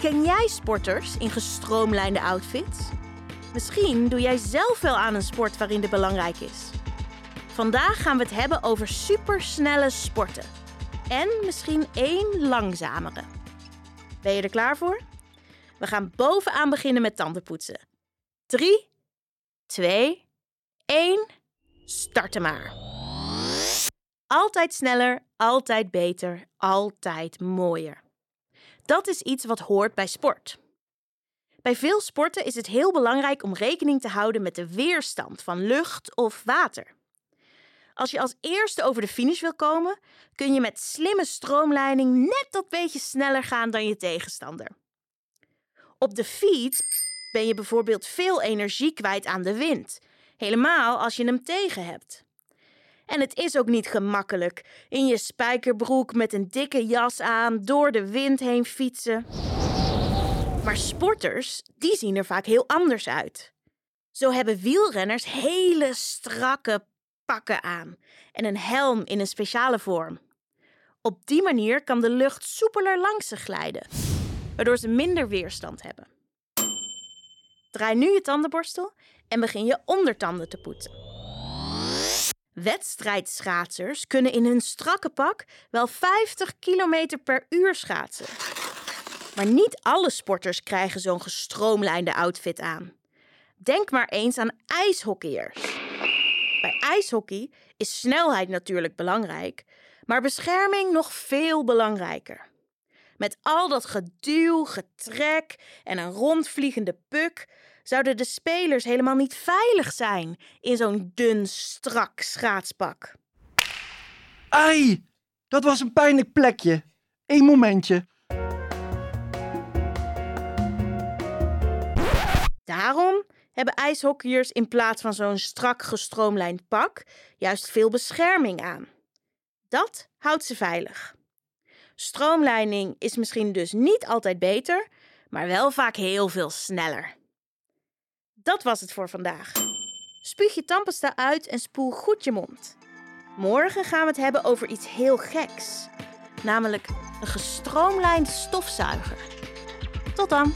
Ken jij sporters in gestroomlijnde outfits? Misschien doe jij zelf wel aan een sport waarin dit belangrijk is. Vandaag gaan we het hebben over supersnelle sporten. En misschien één langzamere. Ben je er klaar voor? We gaan bovenaan beginnen met tandenpoetsen. 3, 2, 1. Starten maar. Altijd sneller, altijd beter, altijd mooier. Dat is iets wat hoort bij sport. Bij veel sporten is het heel belangrijk om rekening te houden met de weerstand van lucht of water. Als je als eerste over de finish wil komen, kun je met slimme stroomleiding net dat beetje sneller gaan dan je tegenstander. Op de fiets ben je bijvoorbeeld veel energie kwijt aan de wind, helemaal als je hem tegen hebt. En het is ook niet gemakkelijk in je spijkerbroek met een dikke jas aan door de wind heen fietsen. Maar sporters, die zien er vaak heel anders uit. Zo hebben wielrenners hele strakke pakken aan en een helm in een speciale vorm. Op die manier kan de lucht soepeler langs ze glijden, waardoor ze minder weerstand hebben. Draai nu je tandenborstel en begin je ondertanden te poetsen. Wedstrijdschaatsers kunnen in hun strakke pak wel 50 km per uur schaatsen. Maar niet alle sporters krijgen zo'n gestroomlijnde outfit aan. Denk maar eens aan ijshockeyers. Bij ijshockey is snelheid natuurlijk belangrijk, maar bescherming nog veel belangrijker. Met al dat geduw, getrek en een rondvliegende puk zouden de spelers helemaal niet veilig zijn in zo'n dun, strak schaatspak. Ai, dat was een pijnlijk plekje. Eén momentje. Daarom hebben ijshockeyers in plaats van zo'n strak gestroomlijnd pak juist veel bescherming aan. Dat houdt ze veilig. Stroomlijning is misschien dus niet altijd beter, maar wel vaak heel veel sneller. Dat was het voor vandaag. Spuug je tandpasta uit en spoel goed je mond. Morgen gaan we het hebben over iets heel geks, namelijk een gestroomlijnd stofzuiger. Tot dan!